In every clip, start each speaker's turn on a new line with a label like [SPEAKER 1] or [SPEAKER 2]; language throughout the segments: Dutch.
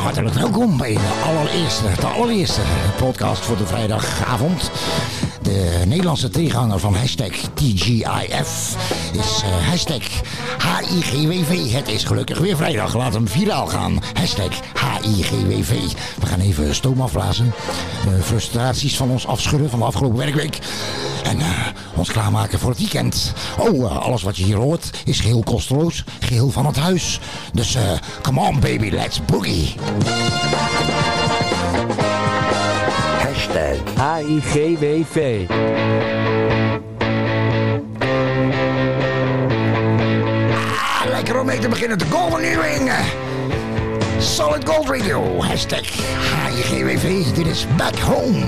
[SPEAKER 1] Hartelijk welkom bij de allereerste, de allereerste podcast voor de vrijdagavond. De Nederlandse tegenhanger van hashtag TGIF is eh, hashtag HIGWV. Het is gelukkig weer vrijdag, laat hem viraal gaan. Hashtag HIGWV. We gaan even stoom afblazen. Frustraties van ons afschudden van de afgelopen werkweek. En eh, ons klaarmaken voor het weekend. Oh, eh, alles wat je hier hoort is geheel kosteloos, geheel van het huis. Dus come on baby, let's boogie.
[SPEAKER 2] Hashtag.
[SPEAKER 1] Ah, lekker om mee te beginnen. De Golden Earring. Solid Gold Radio. Hashtag HIGWV. Dit is Back Home.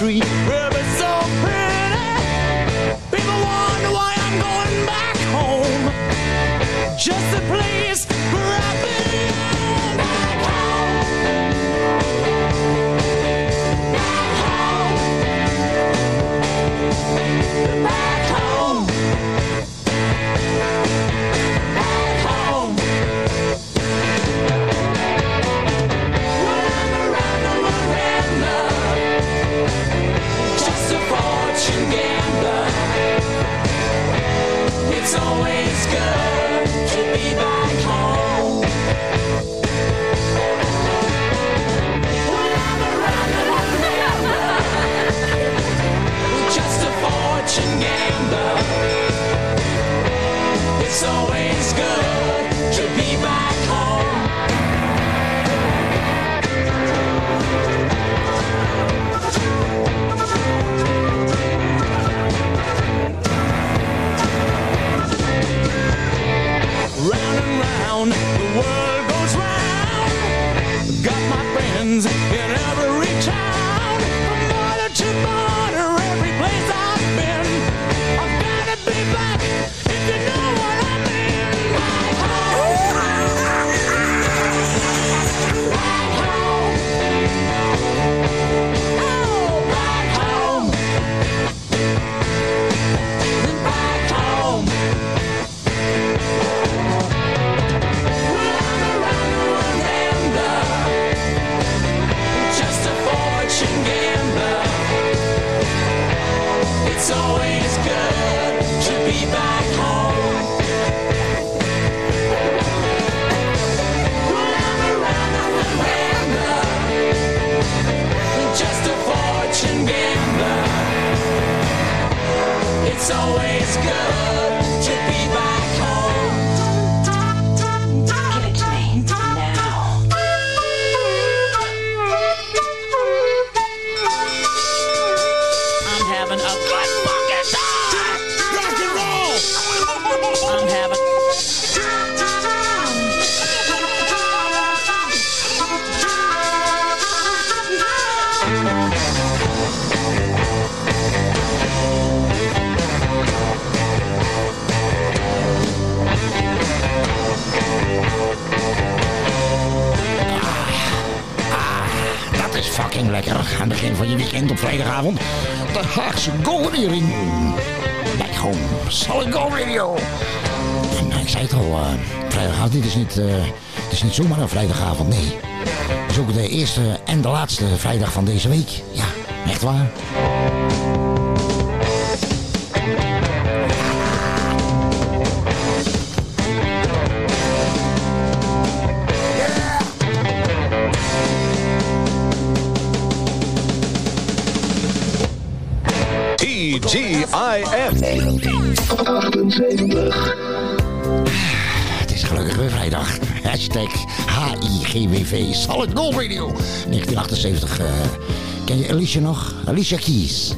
[SPEAKER 3] Where it's so pretty. People wonder why I'm going back home. Just a place where I belong. Back home. Back home. It's always good to be back Round and round, the world goes round. Got my friends in every town. From border to
[SPEAKER 4] zomaar een vrijdagavond, nee. Het is ook de eerste en de laatste vrijdag van deze week. Ja, echt waar.
[SPEAKER 5] TGIF
[SPEAKER 4] 78 gelukkig weer vrijdag. Hashtag HIGWV. Solid Gold Radio. 1978. Eh, ken je Alicia nog? Alicia Keys.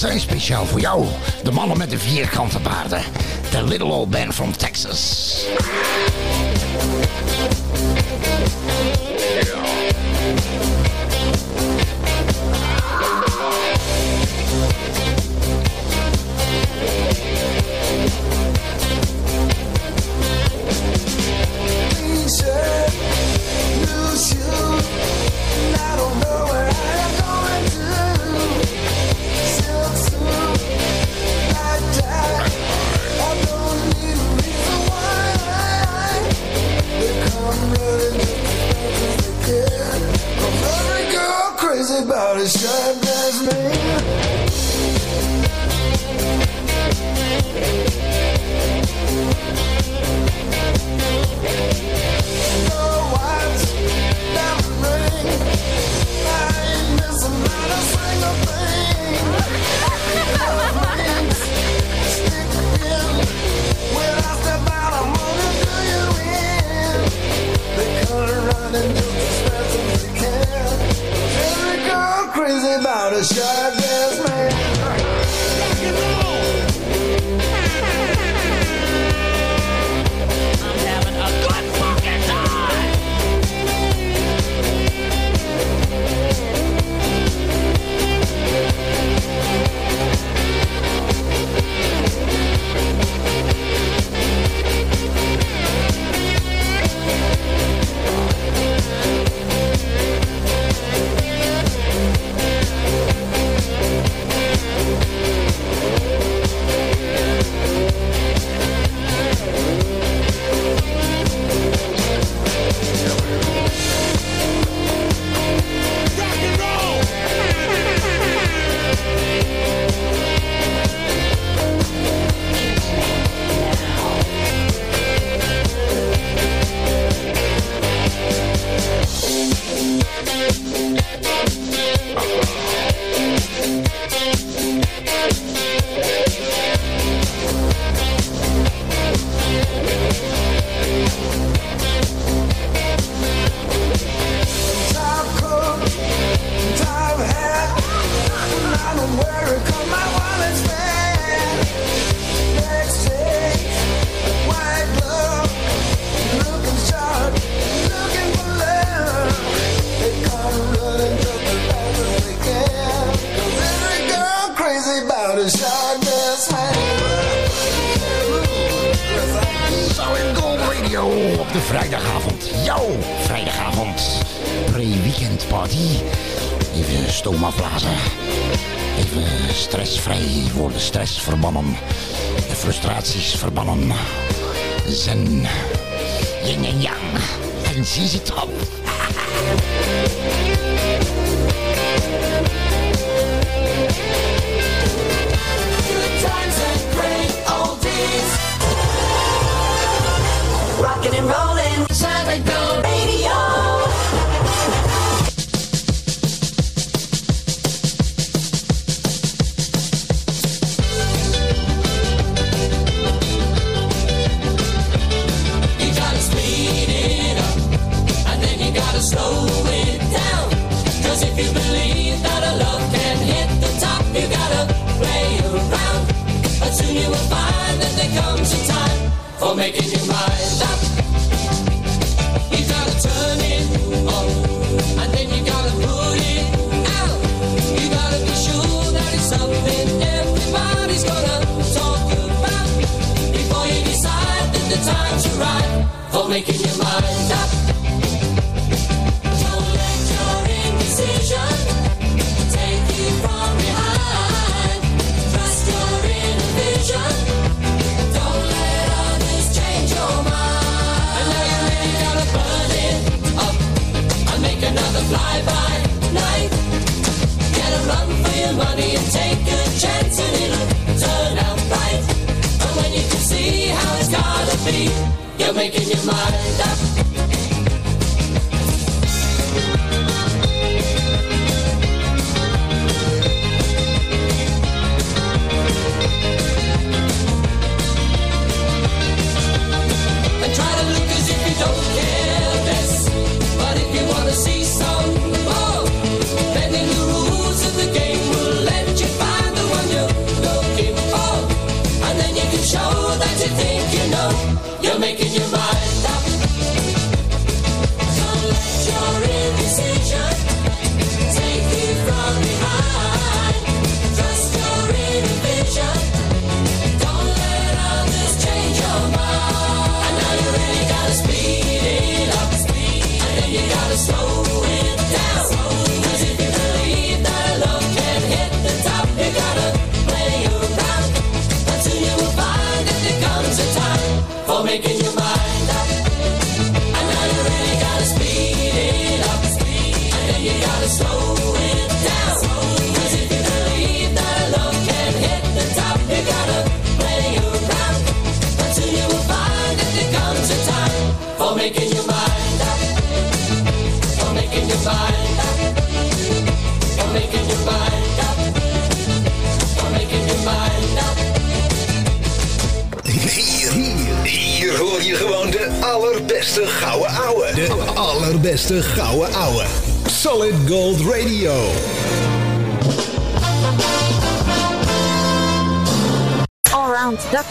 [SPEAKER 4] zijn speciaal voor jou. De mannen met de vierkante baarden. De Little Old Band from Texas.
[SPEAKER 6] the
[SPEAKER 3] shine.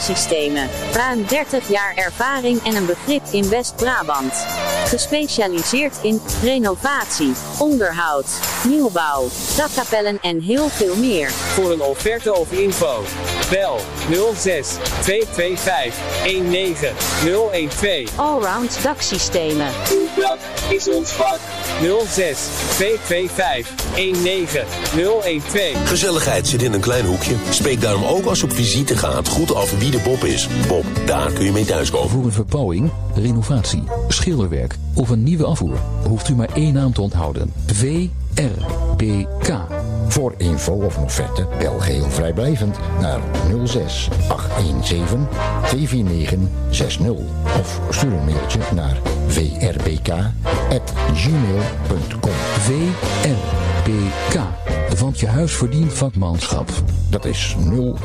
[SPEAKER 3] Daksystemen. Ruim 30 jaar ervaring en een begrip in West-Brabant. Gespecialiseerd in renovatie, onderhoud, nieuwbouw, dakkapellen en heel veel meer.
[SPEAKER 7] Voor een offerte of info. Bel 06 225 19012.
[SPEAKER 3] Allround daksystemen.
[SPEAKER 7] Dat is ons vak. 06 225 19012.
[SPEAKER 5] Gezelligheid zit in een klein hoekje. Spreek daarom ook als je op visite gaat goed af wie de Bob is. Bob, daar kun je mee thuiskomen.
[SPEAKER 8] Voor een verbouwing, renovatie, schilderwerk of een nieuwe afvoer hoeft u maar één naam te onthouden. VRBK.
[SPEAKER 1] Voor info of offerte bel geheel vrijblijvend naar 06 817 249 60 of stuur een mailtje naar vrbk@gmail.com.
[SPEAKER 8] VRBK. Want je huis verdient vakmanschap.
[SPEAKER 1] Dat is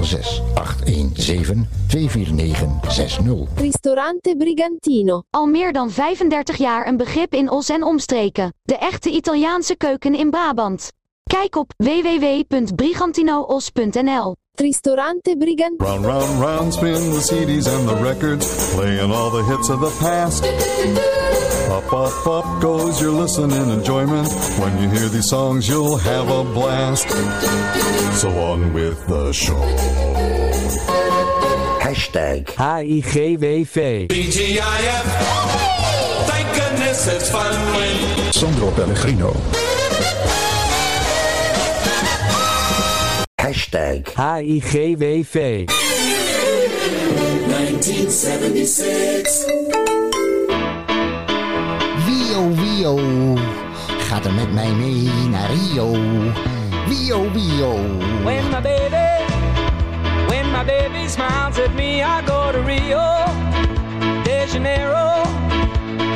[SPEAKER 1] 06 817 249 60.
[SPEAKER 9] Ristorante Brigantino.
[SPEAKER 10] Al meer dan 35 jaar een begrip in Os en omstreken. De echte Italiaanse keuken in Brabant. Kijk op www.brigantinoos.nl.
[SPEAKER 9] Ristorante Brigantino.
[SPEAKER 11] Round, round, round, spin the CDs and the records, playing all the hits of the past. Up, up, up goes your listening enjoyment. When you hear these songs, you'll have a blast. So on with the show.
[SPEAKER 2] Hashtag HIGWV.
[SPEAKER 6] BGIF. Yes, it's fun when
[SPEAKER 12] Sandro Pellegrino.
[SPEAKER 2] Hashtag HIGWV.
[SPEAKER 6] 1976.
[SPEAKER 1] Wio. Gaat er met mij mee naar Rio. Wio, wio.
[SPEAKER 13] When my baby, when my baby smiles at me, I go to Rio de Janeiro,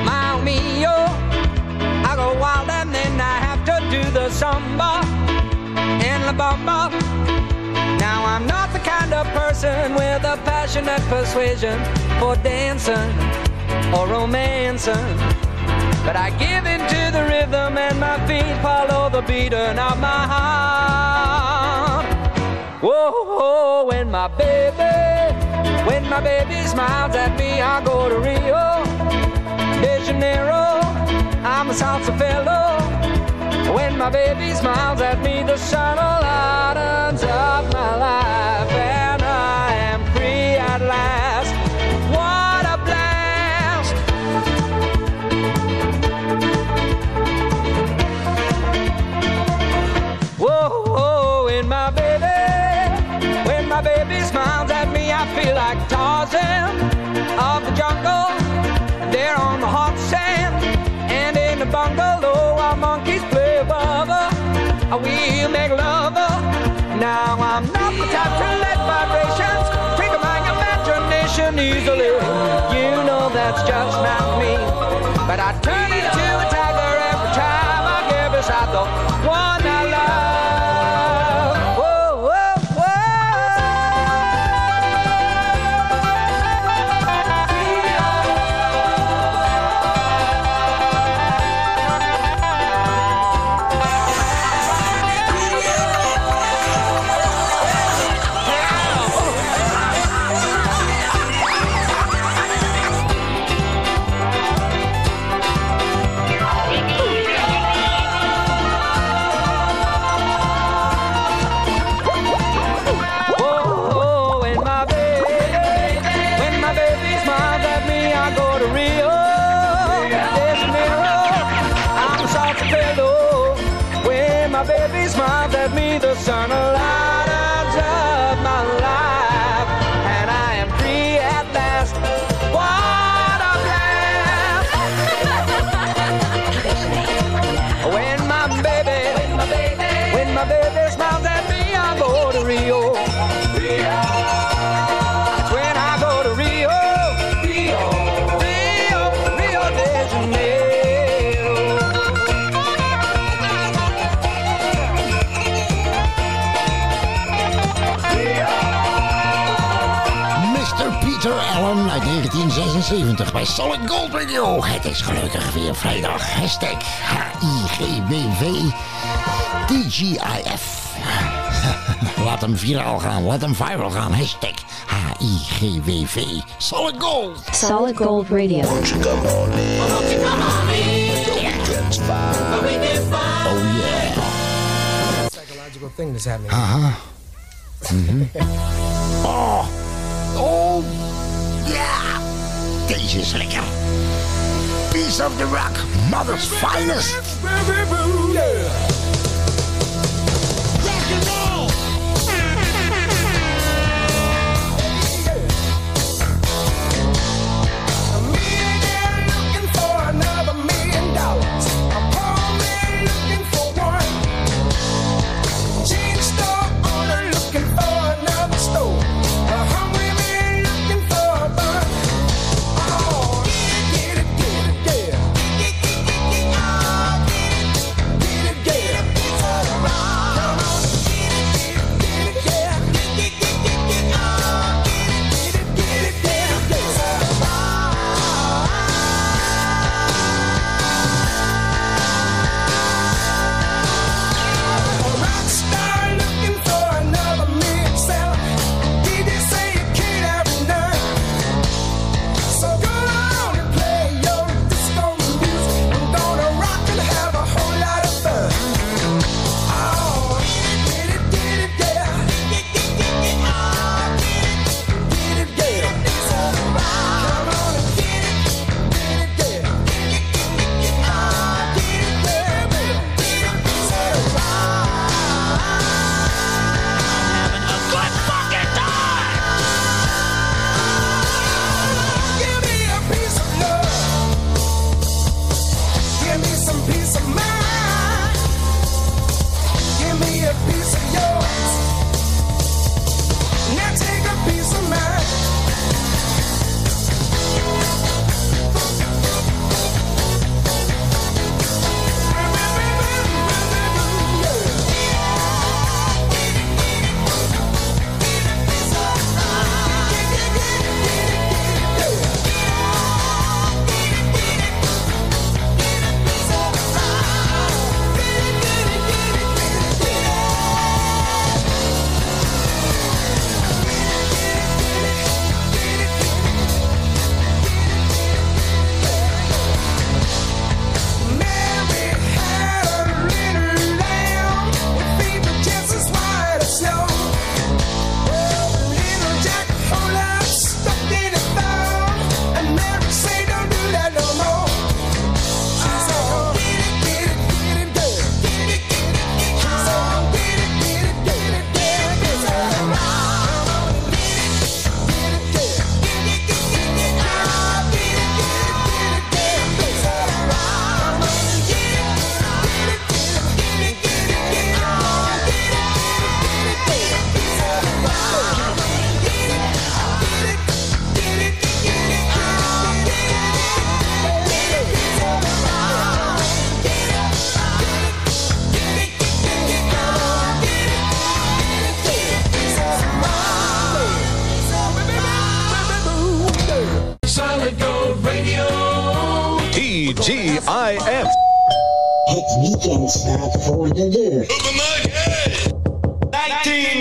[SPEAKER 13] Mile Mio. I go wild and then I have to do the samba and la bamba. Now I'm not the kind of person with a passionate persuasion for dancing or romancing. But I give in to the rhythm and my feet follow the beating of my heart. Whoa, whoa, when my baby, when my baby smiles at me, I go to Rio de Janeiro. I'm a salsa fellow. When my baby smiles at me, the sun lightens
[SPEAKER 1] bij Solid Gold Radio. Het is gelukkig weer vrijdag. Hashtag HIGWV TGIF. Laat hem viraal gaan, laat hem viral gaan. Hashtag HIGWV Solid Gold.
[SPEAKER 14] Solid Gold Radio.
[SPEAKER 1] Oh yeah.
[SPEAKER 15] Psychological thing that's happening.
[SPEAKER 1] Uh-huh. Mhm. Oh. Oh. Ja. Deze is lekker. Piece of the rock. Mother's finest.
[SPEAKER 6] G
[SPEAKER 5] I
[SPEAKER 12] F. It's weekend staat voor de deur.
[SPEAKER 16] 19.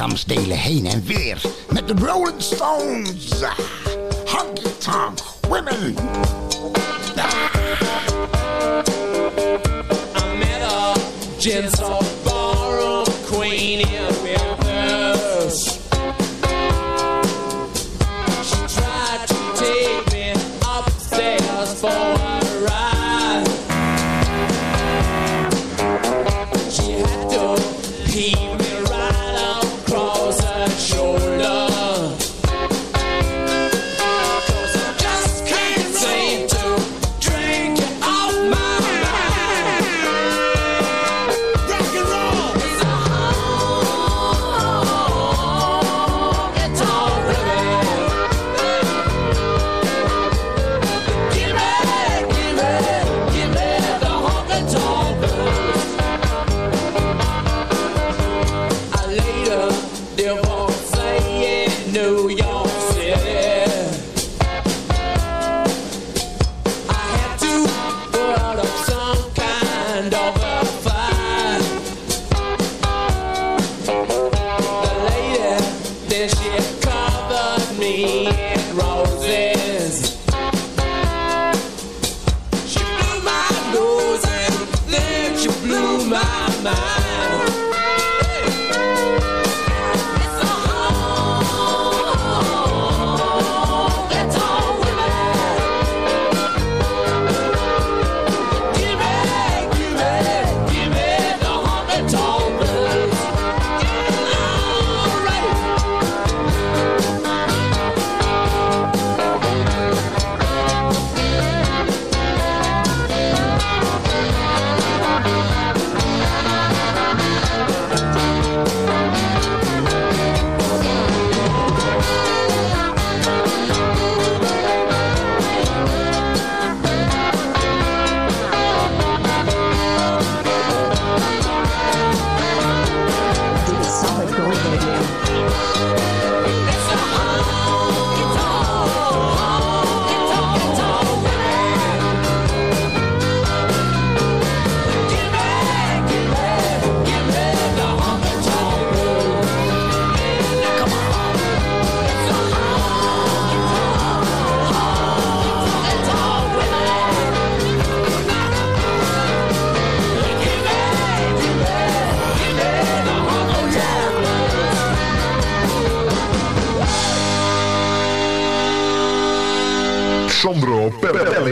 [SPEAKER 16] lichaam stelen heen en weer met de Rolling Stones. Honky Tonk Women. Ah.
[SPEAKER 3] I met a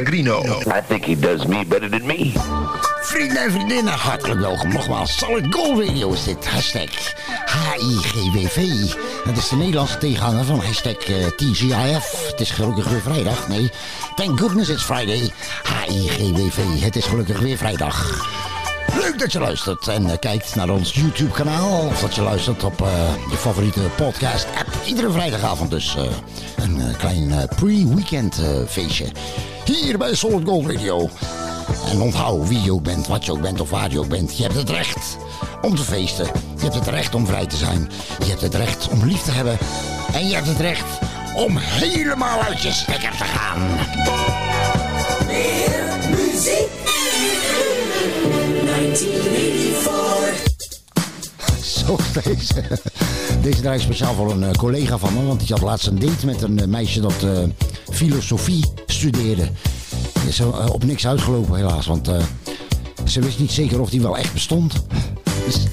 [SPEAKER 17] Pellegrino.
[SPEAKER 5] I think he does me better than me.
[SPEAKER 1] Vrienden en vriendinnen, hartelijk welkom. Nogmaals, Solid Gold Radio is dit. Hashtag HIGWV. Dat is de Nederlandse tegenhanger van hashtag eh, TGIF. Het is gelukkig weer vrijdag. Nee, thank goodness it's Friday. HIGWV. Het is gelukkig weer vrijdag. Leuk dat je luistert en eh, kijkt naar ons YouTube kanaal. Of dat je luistert op eh, je favoriete podcast app. Iedere vrijdagavond dus eh, een klein pre-weekend feestje. Hier bij Solid Gold Radio. En onthoud wie je ook bent, wat je ook bent of waar je ook bent. Je hebt het recht om te feesten. Je hebt het recht om vrij te zijn. Je hebt het recht om lief te hebben. En je hebt het recht om helemaal uit je stekker te gaan.
[SPEAKER 18] Meer muziek. 1984.
[SPEAKER 1] Zo, deze, deze draai speciaal voor een eh, collega van me. Want die had laatst een date met een eh, meisje dat eh, filosofie studeerde. Is op niks uitgelopen helaas. Want ze wist niet zeker of die wel echt bestond. Dus,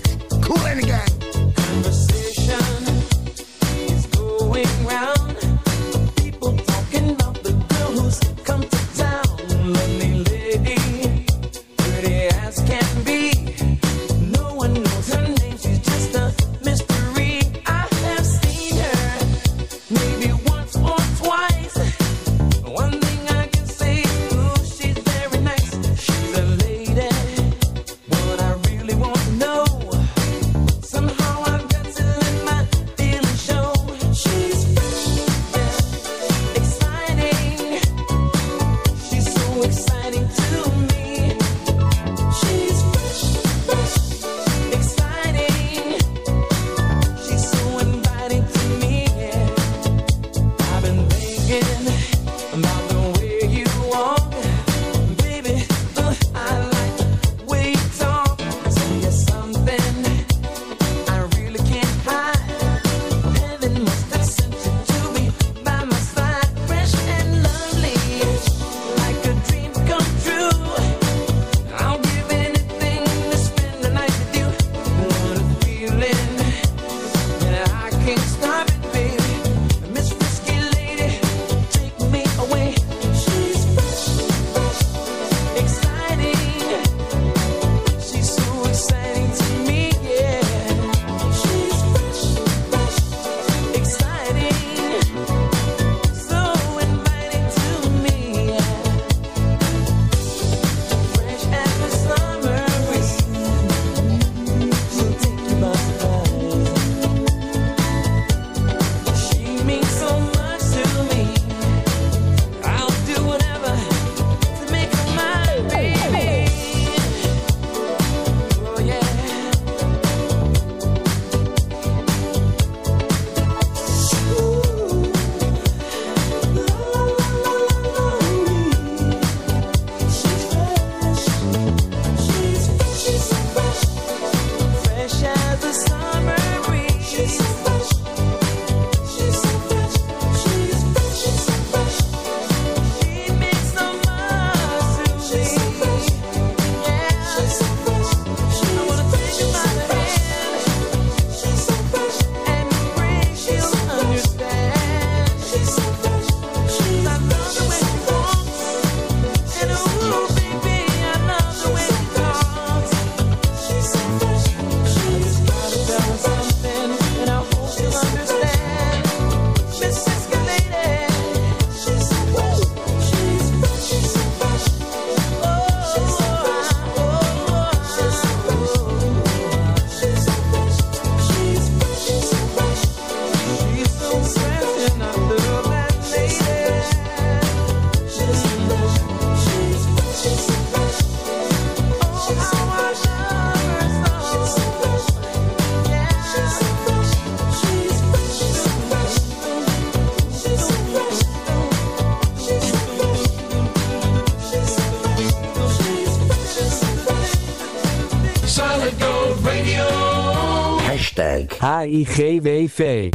[SPEAKER 13] HIGWV.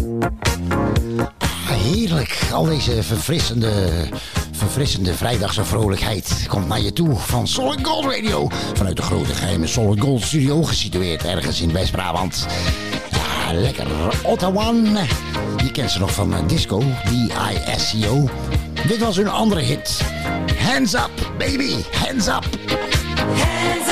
[SPEAKER 1] Heerlijk, al deze verfrissende, verfrissende vrijdagse vrolijkheid komt naar je toe van Solid Gold Radio. Vanuit de grote geheime Solid Gold Studio, gesitueerd ergens in West-Brabant. Ja, lekker Ottawa. Je kent ze nog van eh, disco, D-I-S-C-O. Dit was hun andere hit. Hands up, baby, hands up.
[SPEAKER 3] Hands up,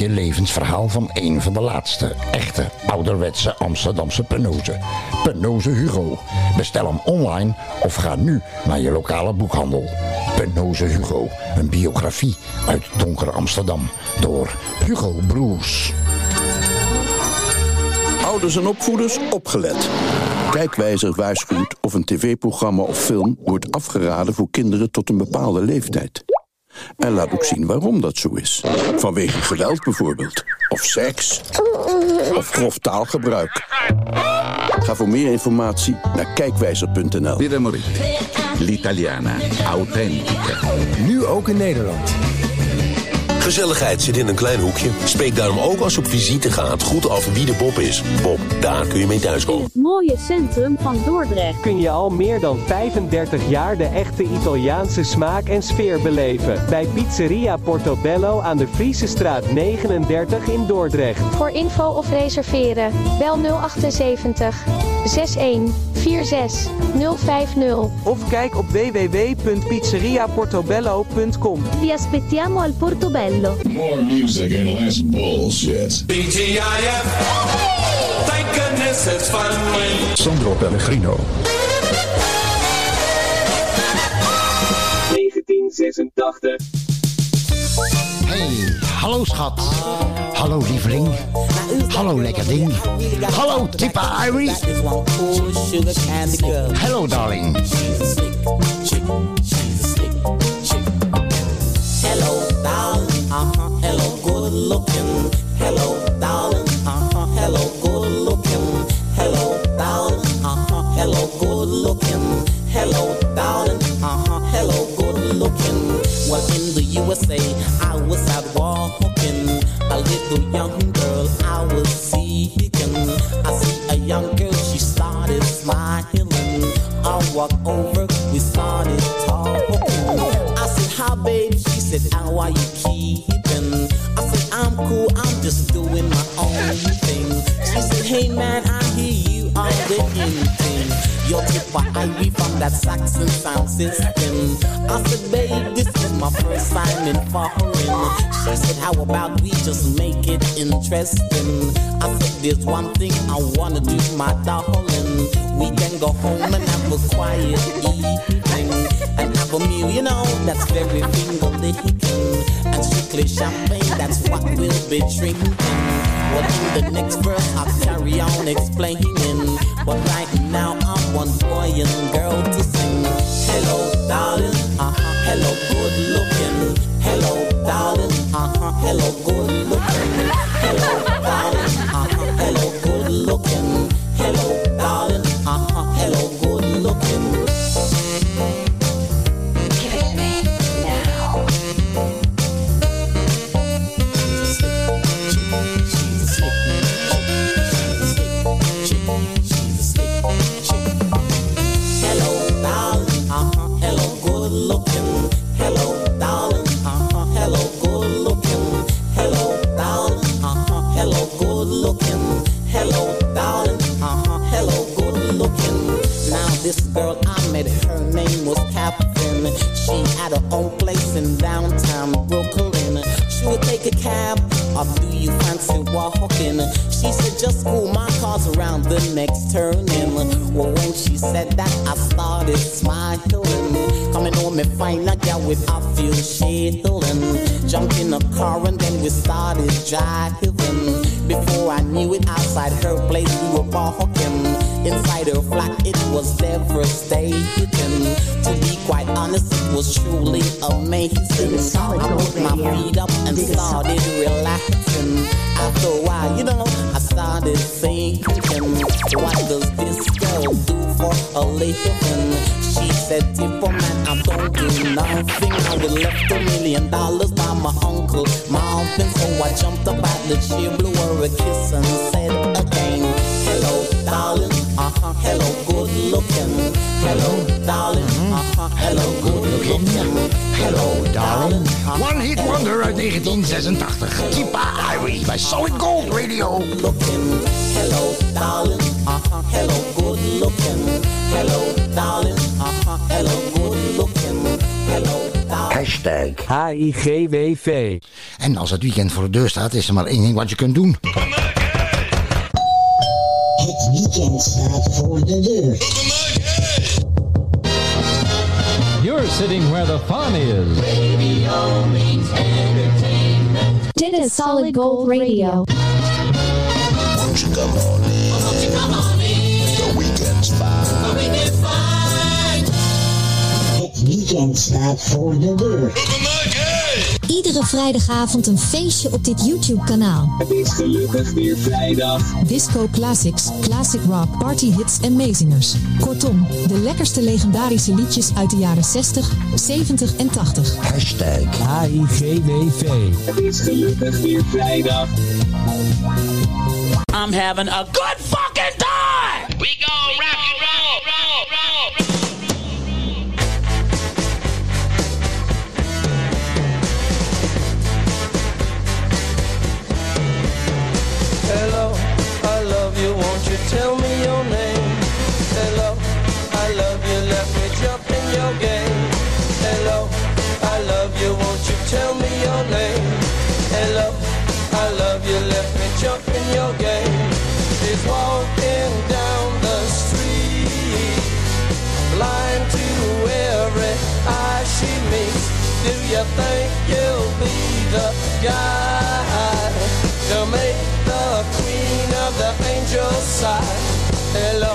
[SPEAKER 1] unieke levensverhaal van een van de laatste echte ouderwetse Amsterdamse Penoze. Penoze Hugo. Bestel hem online of ga nu naar je lokale boekhandel. Penoze Hugo. Een biografie uit donker Amsterdam door Hugo Broers.
[SPEAKER 19] Ouders en opvoeders opgelet. Kijkwijzer waarschuwt of een tv-programma of film wordt afgeraden voor kinderen tot een bepaalde leeftijd. En laat ook zien waarom dat zo is. Vanwege geweld bijvoorbeeld. Of seks. Of grof taalgebruik. Ga voor meer informatie naar kijkwijzer.nl.
[SPEAKER 20] L'italiana, authentica.
[SPEAKER 21] Nu ook in Nederland.
[SPEAKER 5] Gezelligheid zit in een klein hoekje. Spreek daarom ook als je op visite gaat goed af wie de Bob is. Bob, daar kun je mee thuiskomen.
[SPEAKER 22] Het mooie centrum van Dordrecht.
[SPEAKER 2] kun je al meer dan 35 jaar de echte Italiaanse smaak en sfeer beleven. Bij Pizzeria Portobello aan de Friese straat 39 in Dordrecht.
[SPEAKER 9] Voor info of reserveren, bel 078 61 46 050.
[SPEAKER 2] Of kijk op www.pizzeriaportobello.com.
[SPEAKER 9] Vi aspettiamo al Portobello.
[SPEAKER 23] More music and less bullshit.
[SPEAKER 7] BGIF. Thank goodness it's fun when
[SPEAKER 8] Sandro Pellegrino.
[SPEAKER 2] 1986.
[SPEAKER 1] Hey, hallo schat. Hallo lieveling. Hallo lekker ding. Hallo Tippa Irie. Hello darling.
[SPEAKER 24] Looking. Hello, darling. Uh huh. Hello, good looking. Hello, darling. Uh huh. Hello, good looking. Hello, darling. Uh huh. Hello, good looking. Well, in the USA, I was out walking. A little young girl I was seeking. I see a young girl, she started smiling. I walk over, we started talking. I said, Hi, babe. She said, How are you keeping? Just doing my own thing. She said, Hey, man, I hear you are the in thing. Your tip for Ivy from that Saxon sound system. I said, babe, this is my first time in foreign. She said, how about we just make it interesting? I said, there's one thing I wanna do, my darling. We can go home and have a quiet evening. And have a meal, you know, that's very finger licking. And strictly champagne, that's what we'll be drinking. Well, in the next verse, I'll carry on explaining. But right now, I want boy and girl to sing. Hello, darling. Uh huh. Hello, good looking. Hello, darling. Uh huh. Hello, good looking. Hello, darling. Uh huh. Hello, good looking. With a few shilling. Jumped in a car and then we started driving. Before I knew it, outside her place we were walking. Inside her flat, it was devastating. To be quite honest, it was truly amazing. I put my feet up and started relaxing. After a while, you know, I started thinking, what does this girl do for a living? She said, Tipper man, I don't do nothing. I was left a million dollars by my uncle Marvin. So I jumped up at the chair, blew her a kiss and said again, Hello, darling. Uh huh. Hello, good looking. Hello, darling. Uh huh. Hello, good looking.
[SPEAKER 1] Hello darling. One hit wonder uit 1986. Tippa Irie bij Solid Gold Radio.
[SPEAKER 24] Looking. Hello, darling. Hello, good looking. Hello, darling. Huh. Hello, good looking. Hello, darling.
[SPEAKER 1] Hashtag
[SPEAKER 2] HIGWV.
[SPEAKER 1] En als het weekend voor de deur staat, is er maar één ding wat je kunt doen.
[SPEAKER 12] Het weekend staat voor de deur.
[SPEAKER 25] You're sitting where the fun is.
[SPEAKER 10] Dit is Solid Gold Radio.
[SPEAKER 17] Won't you come on
[SPEAKER 12] weekend staat voor de deur.
[SPEAKER 26] Iedere vrijdagavond een feestje op dit YouTube-kanaal.
[SPEAKER 27] Het is gelukkig weer vrijdag.
[SPEAKER 26] Disco Classics, Classic Rock, Party Hits en Mazingers. Kortom, de lekkerste legendarische liedjes uit de jaren 60, 70 en 80.
[SPEAKER 1] Hashtag
[SPEAKER 2] HIGWV.
[SPEAKER 27] Het is gelukkig weer vrijdag.
[SPEAKER 24] I'm having a good fucking time!
[SPEAKER 18] We gon' rock and roll, roll, roll.
[SPEAKER 13] Tell me your name? Hello, I love you, let me jump in your game. Hello, I love you, won't you tell me your name? Hello, I love you, let me jump in your game. She's walking down the street, blind to every eye she meets. Do you think you'll be the guy
[SPEAKER 3] Your side. Hello.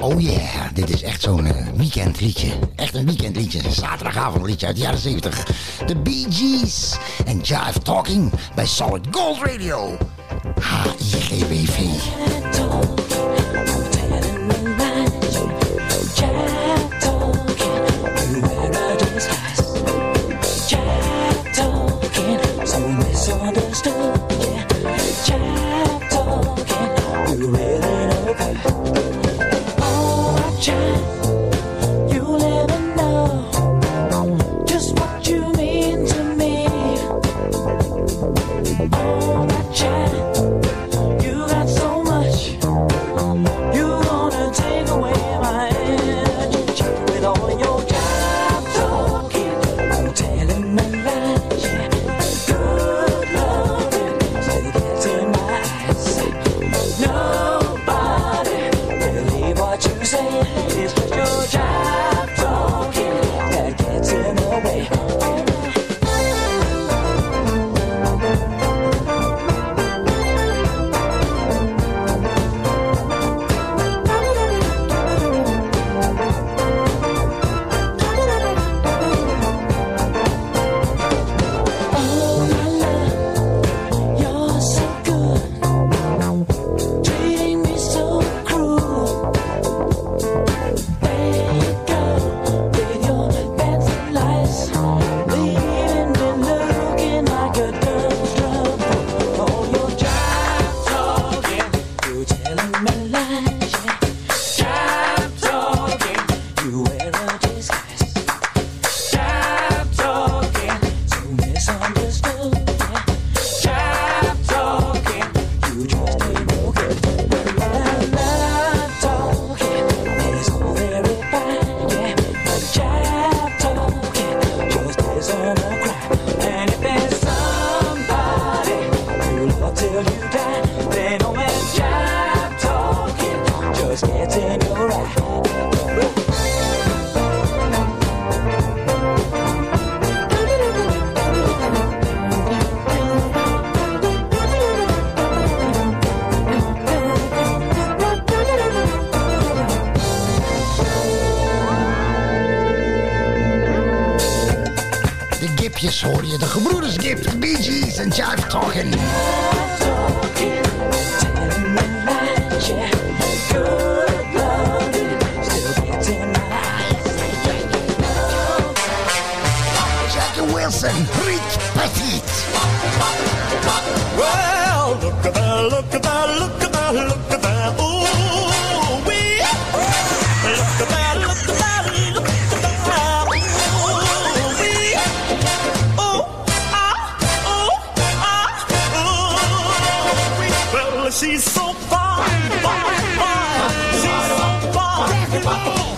[SPEAKER 28] Oh yeah, dit is echt zo'n eh, weekendliedje. Echt een weekendliedje, een zaterdagavondliedje uit de jaren 70. De Bee Gees en Jive Talking bij Solid Gold Radio. HIGWV.
[SPEAKER 29] She's so fine,
[SPEAKER 6] fine, fine. She's so fine.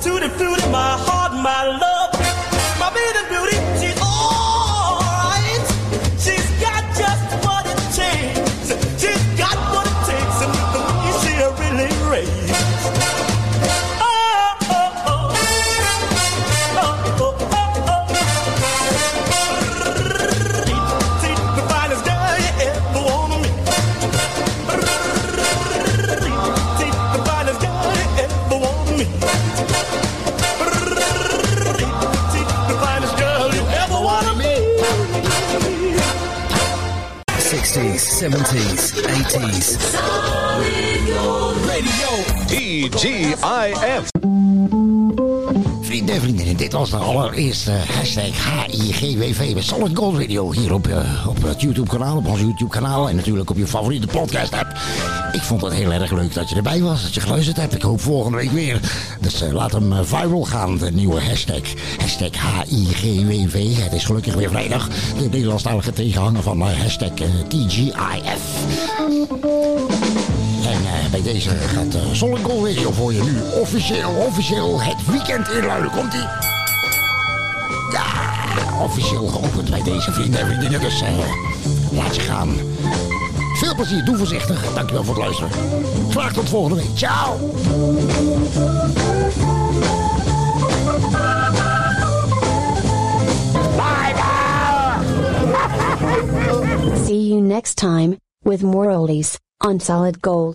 [SPEAKER 6] My tutti frutti, my heart, my love,
[SPEAKER 30] 70s, 80s.
[SPEAKER 1] TGIF. Vrienden en vriendinnen, dit was de allereerste hashtag HIGWV bij Solid Gold Radio hier op, eh, op het YouTube kanaal, op ons YouTube kanaal en natuurlijk op je favoriete podcast app. Ik vond het heel erg leuk dat je erbij was, dat je geluisterd hebt. Ik hoop volgende week weer. Dus eh, laat hem eh, viral gaan, de nieuwe hashtag. Hashtag HIGWV. Het is gelukkig weer vrijdag. De Nederlandstalige tegenhanger van eh, hashtag TGIF. En bij deze gaat uh, Radio voor je nu officieel, officieel het weekend inluiden. Komt-ie? Ja, officieel geopend bij deze vrienden en vriendinnen. Dus eh, laat je gaan. Plezier, doe voorzichtig. Dankjewel voor het luisteren. Graag tot volgende week. Ciao!
[SPEAKER 31] See you next time with more oldies on Solid Gold.